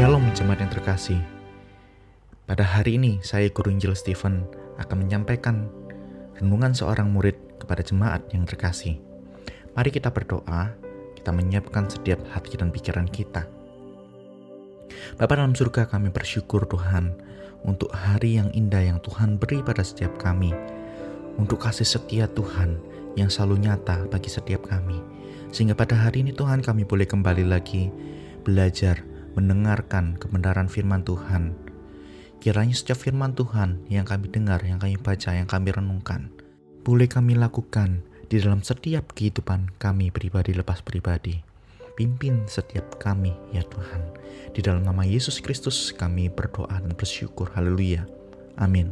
Shalom jemaat yang terkasih. Pada hari ini saya Guru Injil Stephen akan menyampaikan renungan seorang murid kepada jemaat yang terkasih. Mari kita berdoa, kita menyiapkan setiap hati dan pikiran kita. Bapa dalam surga kami bersyukur Tuhan untuk hari yang indah yang Tuhan beri pada setiap kami. Untuk kasih setia Tuhan yang selalu nyata bagi setiap kami. Sehingga pada hari ini Tuhan kami boleh kembali lagi belajar mendengarkan kebenaran firman Tuhan. Kiranya setiap firman Tuhan yang kami dengar, yang kami baca, yang kami renungkan, boleh kami lakukan di dalam setiap kehidupan kami pribadi lepas pribadi. Pimpin setiap kami ya Tuhan. Di dalam nama Yesus Kristus kami berdoa dan bersyukur. Haleluya. Amin.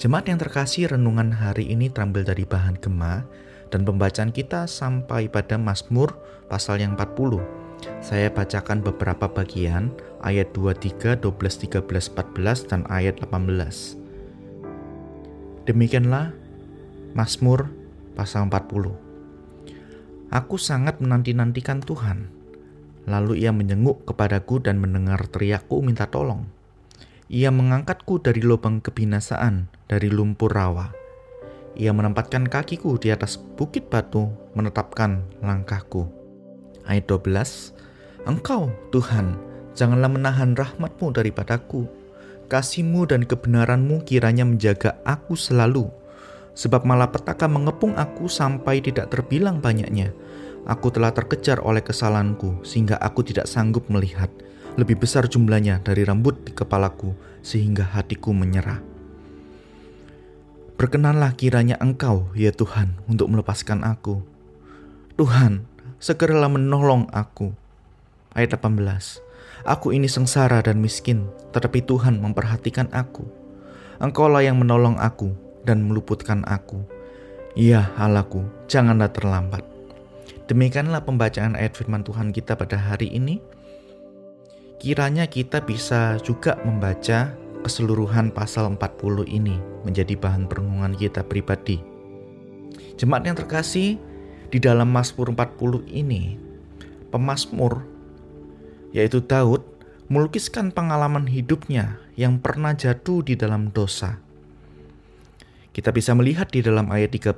Jemaat yang terkasih, renungan hari ini terambil dari bahan Gema dan pembacaan kita sampai pada Mazmur pasal yang 40 saya bacakan beberapa bagian ayat 23, 12, 13, 14 dan ayat 18. Demikianlah Mazmur pasal 40. Aku sangat menanti-nantikan Tuhan. Lalu ia menyenguk kepadaku dan mendengar teriakku minta tolong. Ia mengangkatku dari lubang kebinasaan, dari lumpur rawa. Ia menempatkan kakiku di atas bukit batu, menetapkan langkahku. Ayat 12, Engkau, Tuhan, janganlah menahan rahmatmu daripadaku. Kasihmu dan kebenaranmu kiranya menjaga aku selalu. Sebab malapetaka mengepung aku sampai tidak terbilang banyaknya. Aku telah terkejar oleh kesalahanku sehingga aku tidak sanggup melihat. Lebih besar jumlahnya dari rambut di kepalaku sehingga hatiku menyerah. Berkenanlah kiranya Engkau, ya Tuhan, untuk melepaskan aku. Tuhan, segeralah menolong aku Ayat 18. Aku ini sengsara dan miskin, tetapi Tuhan memperhatikan aku. Engkaulah yang menolong aku dan meluputkan aku. Ya Allahku, janganlah terlambat. Demikianlah pembacaan ayat firman Tuhan kita pada hari ini. Kiranya kita bisa juga membaca keseluruhan pasal 40 ini menjadi bahan perenungan kita pribadi. Jemaat yang terkasih, di dalam Mazmur 40 ini, pemazmur yaitu Daud, melukiskan pengalaman hidupnya yang pernah jatuh di dalam dosa. Kita bisa melihat di dalam ayat 13,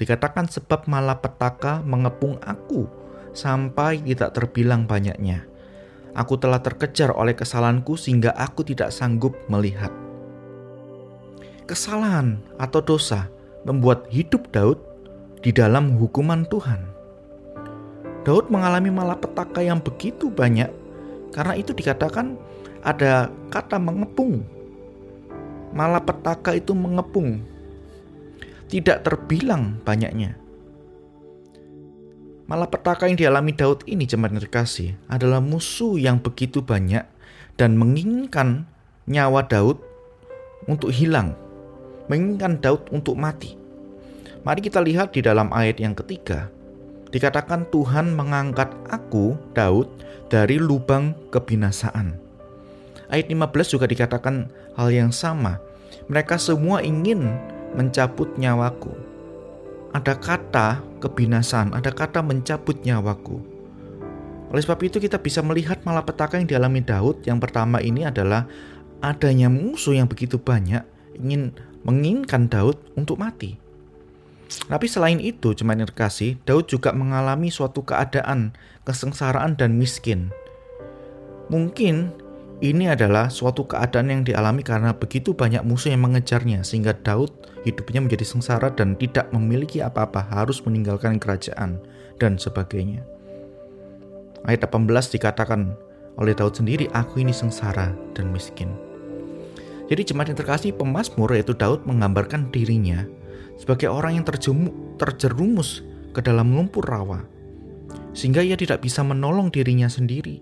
dikatakan sebab malapetaka mengepung aku sampai tidak terbilang banyaknya. Aku telah terkejar oleh kesalahanku sehingga aku tidak sanggup melihat. Kesalahan atau dosa membuat hidup Daud di dalam hukuman Tuhan. Daud mengalami malapetaka yang begitu banyak karena itu dikatakan ada kata mengepung. Malapetaka itu mengepung. Tidak terbilang banyaknya. Malapetaka yang dialami Daud ini jemaat terkasih adalah musuh yang begitu banyak dan menginginkan nyawa Daud untuk hilang. Menginginkan Daud untuk mati. Mari kita lihat di dalam ayat yang ketiga dikatakan Tuhan mengangkat aku, Daud, dari lubang kebinasaan. Ayat 15 juga dikatakan hal yang sama. Mereka semua ingin mencabut nyawaku. Ada kata kebinasaan, ada kata mencabut nyawaku. Oleh sebab itu kita bisa melihat malapetaka yang dialami Daud. Yang pertama ini adalah adanya musuh yang begitu banyak ingin menginginkan Daud untuk mati. Tapi selain itu, jemaat terkasih, Daud juga mengalami suatu keadaan kesengsaraan dan miskin. Mungkin ini adalah suatu keadaan yang dialami karena begitu banyak musuh yang mengejarnya sehingga Daud hidupnya menjadi sengsara dan tidak memiliki apa-apa, harus meninggalkan kerajaan dan sebagainya. Ayat 18 dikatakan oleh Daud sendiri, aku ini sengsara dan miskin. Jadi jemaat yang terkasih pemazmur yaitu Daud menggambarkan dirinya sebagai orang yang terjerumus ke dalam lumpur rawa, sehingga ia tidak bisa menolong dirinya sendiri.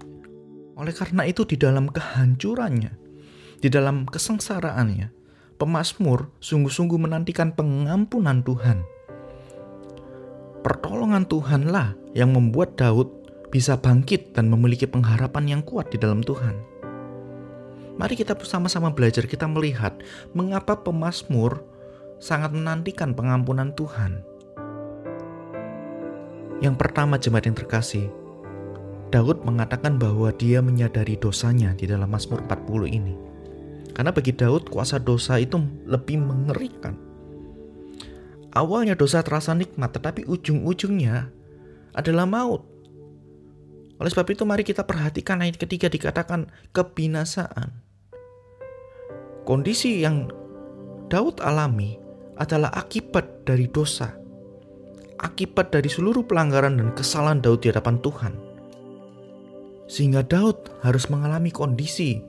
Oleh karena itu, di dalam kehancurannya, di dalam kesengsaraannya, pemazmur sungguh-sungguh menantikan pengampunan Tuhan. Pertolongan Tuhanlah yang membuat Daud bisa bangkit dan memiliki pengharapan yang kuat di dalam Tuhan. Mari kita bersama-sama belajar, kita melihat mengapa pemazmur sangat menantikan pengampunan Tuhan. Yang pertama jemaat yang terkasih, Daud mengatakan bahwa dia menyadari dosanya di dalam Mazmur 40 ini. Karena bagi Daud kuasa dosa itu lebih mengerikan. Awalnya dosa terasa nikmat, tetapi ujung-ujungnya adalah maut. Oleh sebab itu mari kita perhatikan ayat ketiga dikatakan kebinasaan. Kondisi yang Daud alami adalah akibat dari dosa. Akibat dari seluruh pelanggaran dan kesalahan Daud di hadapan Tuhan. Sehingga Daud harus mengalami kondisi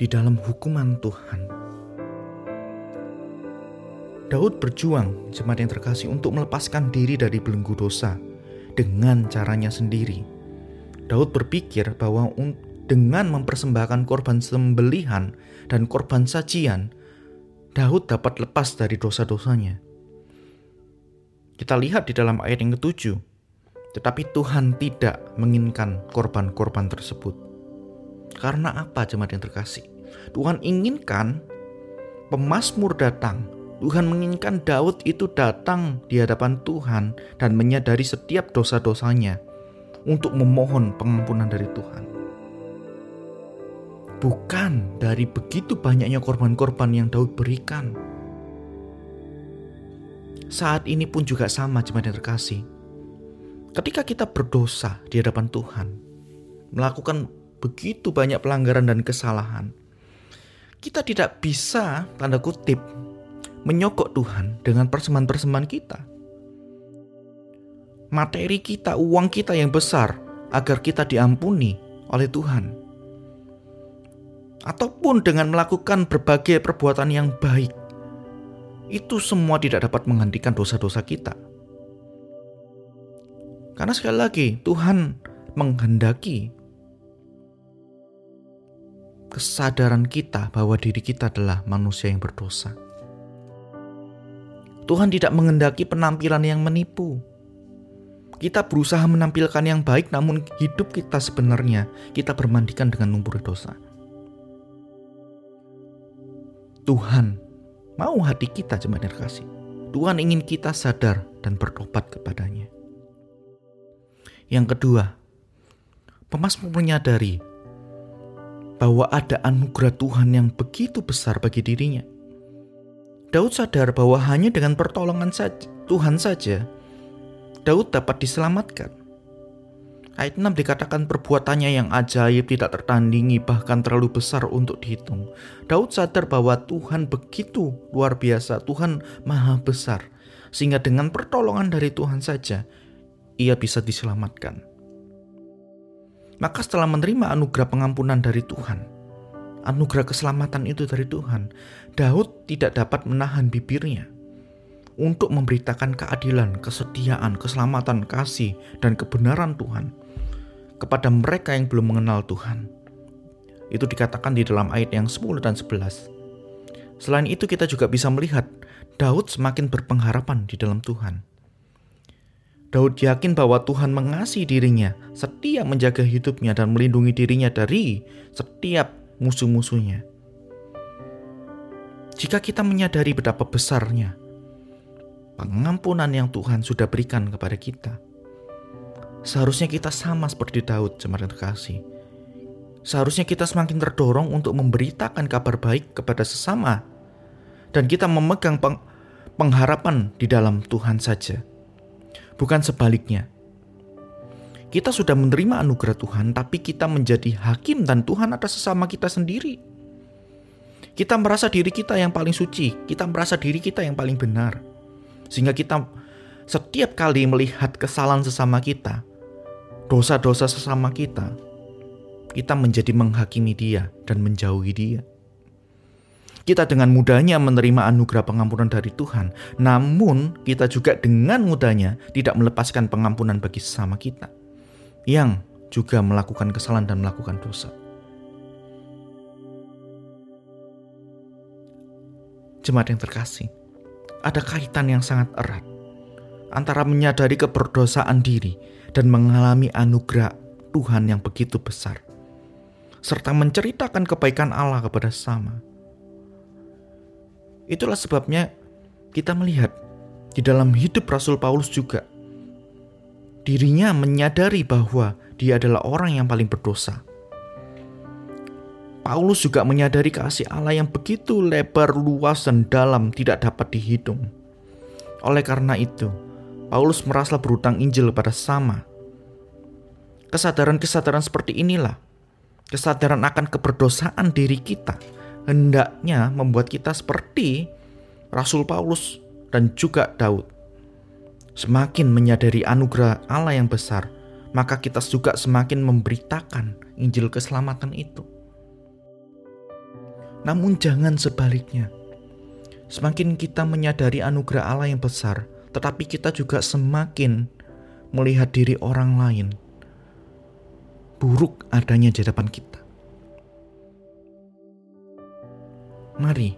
di dalam hukuman Tuhan. Daud berjuang, jemaat yang terkasih, untuk melepaskan diri dari belenggu dosa dengan caranya sendiri Daud berpikir bahwa dengan mempersembahkan korban sembelihan dan korban sajian, Daud dapat lepas dari dosa-dosanya. Kita lihat di dalam ayat yang ketujuh, tetapi Tuhan tidak menginginkan korban-korban tersebut. Karena apa jemaat yang terkasih? Tuhan inginkan pemazmur datang. Tuhan menginginkan Daud itu datang di hadapan Tuhan dan menyadari setiap dosa-dosanya untuk memohon pengampunan dari Tuhan. Bukan dari begitu banyaknya korban-korban yang Daud berikan. Saat ini pun juga sama jemaat yang terkasih. Ketika kita berdosa di hadapan Tuhan, melakukan begitu banyak pelanggaran dan kesalahan, kita tidak bisa, tanda kutip, menyokok Tuhan dengan persembahan-persembahan kita materi kita, uang kita yang besar agar kita diampuni oleh Tuhan. Ataupun dengan melakukan berbagai perbuatan yang baik. Itu semua tidak dapat menghentikan dosa-dosa kita. Karena sekali lagi Tuhan menghendaki kesadaran kita bahwa diri kita adalah manusia yang berdosa. Tuhan tidak menghendaki penampilan yang menipu. Kita berusaha menampilkan yang baik, namun hidup kita sebenarnya kita bermandikan dengan lumpur dosa. Tuhan mau hati kita jemaat kasih. Tuhan ingin kita sadar dan bertobat kepadanya. Yang kedua, pemazmur menyadari bahwa ada anugerah Tuhan yang begitu besar bagi dirinya. Daud sadar bahwa hanya dengan pertolongan saja, Tuhan saja Daud dapat diselamatkan. Ayat 6 dikatakan perbuatannya yang ajaib tidak tertandingi bahkan terlalu besar untuk dihitung. Daud sadar bahwa Tuhan begitu luar biasa, Tuhan maha besar. Sehingga dengan pertolongan dari Tuhan saja, ia bisa diselamatkan. Maka setelah menerima anugerah pengampunan dari Tuhan, anugerah keselamatan itu dari Tuhan, Daud tidak dapat menahan bibirnya untuk memberitakan keadilan, kesetiaan, keselamatan, kasih, dan kebenaran Tuhan kepada mereka yang belum mengenal Tuhan. Itu dikatakan di dalam ayat yang 10 dan 11. Selain itu kita juga bisa melihat Daud semakin berpengharapan di dalam Tuhan. Daud yakin bahwa Tuhan mengasihi dirinya, setia menjaga hidupnya dan melindungi dirinya dari setiap musuh-musuhnya. Jika kita menyadari betapa besarnya pengampunan yang Tuhan sudah berikan kepada kita. Seharusnya kita sama seperti Daud, jemaat terkasih. Seharusnya kita semakin terdorong untuk memberitakan kabar baik kepada sesama. Dan kita memegang peng pengharapan di dalam Tuhan saja. Bukan sebaliknya. Kita sudah menerima anugerah Tuhan, tapi kita menjadi hakim dan Tuhan atas sesama kita sendiri. Kita merasa diri kita yang paling suci, kita merasa diri kita yang paling benar. Sehingga kita setiap kali melihat kesalahan sesama kita, dosa-dosa sesama kita, kita menjadi menghakimi dia dan menjauhi dia. Kita dengan mudahnya menerima anugerah pengampunan dari Tuhan, namun kita juga dengan mudahnya tidak melepaskan pengampunan bagi sesama kita yang juga melakukan kesalahan dan melakukan dosa. Jemaat yang terkasih, ada kaitan yang sangat erat antara menyadari keberdosaan diri dan mengalami anugerah Tuhan yang begitu besar, serta menceritakan kebaikan Allah kepada sama. Itulah sebabnya kita melihat di dalam hidup Rasul Paulus juga dirinya menyadari bahwa dia adalah orang yang paling berdosa. Paulus juga menyadari kasih Allah yang begitu lebar, luas, dan dalam tidak dapat dihitung. Oleh karena itu, Paulus merasa berutang Injil pada sama. Kesadaran-kesadaran seperti inilah, kesadaran akan keberdosaan diri kita, hendaknya membuat kita seperti Rasul Paulus dan juga Daud. Semakin menyadari anugerah Allah yang besar, maka kita juga semakin memberitakan Injil keselamatan itu. Namun jangan sebaliknya. Semakin kita menyadari anugerah Allah yang besar, tetapi kita juga semakin melihat diri orang lain buruk adanya di hadapan kita. Mari,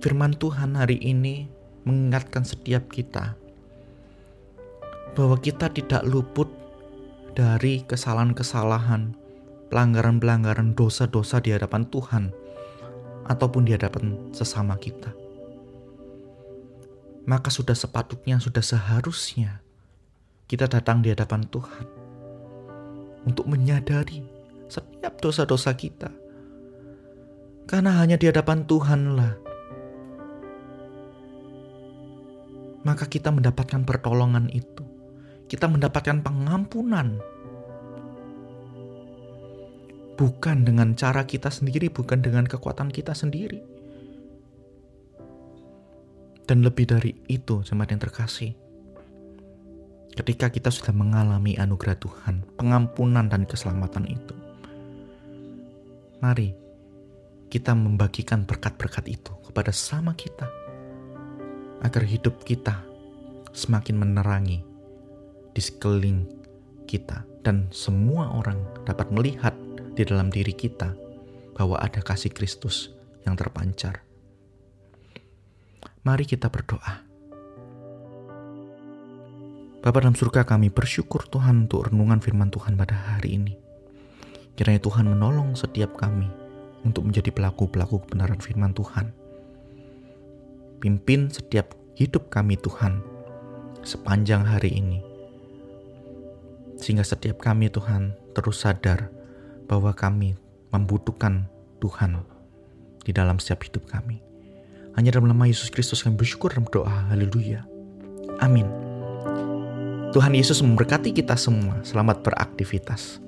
firman Tuhan hari ini mengingatkan setiap kita bahwa kita tidak luput dari kesalahan-kesalahan, pelanggaran-pelanggaran dosa-dosa di hadapan Tuhan ataupun di hadapan sesama kita maka sudah sepatutnya, sudah seharusnya kita datang di hadapan Tuhan untuk menyadari setiap dosa-dosa kita. Karena hanya di hadapan Tuhanlah maka kita mendapatkan pertolongan itu. Kita mendapatkan pengampunan. Bukan dengan cara kita sendiri, bukan dengan kekuatan kita sendiri dan lebih dari itu, jemaat yang terkasih, ketika kita sudah mengalami anugerah Tuhan, pengampunan dan keselamatan itu, mari kita membagikan berkat-berkat itu kepada sama kita, agar hidup kita semakin menerangi di sekeliling kita, dan semua orang dapat melihat di dalam diri kita bahwa ada kasih Kristus yang terpancar Mari kita berdoa. Bapa dalam surga kami bersyukur Tuhan untuk renungan firman Tuhan pada hari ini. Kiranya Tuhan menolong setiap kami untuk menjadi pelaku-pelaku kebenaran firman Tuhan. Pimpin setiap hidup kami Tuhan sepanjang hari ini. Sehingga setiap kami Tuhan terus sadar bahwa kami membutuhkan Tuhan di dalam setiap hidup kami. Hanya dalam nama Yesus Kristus kami bersyukur dan berdoa. Haleluya. Amin. Tuhan Yesus memberkati kita semua. Selamat beraktivitas.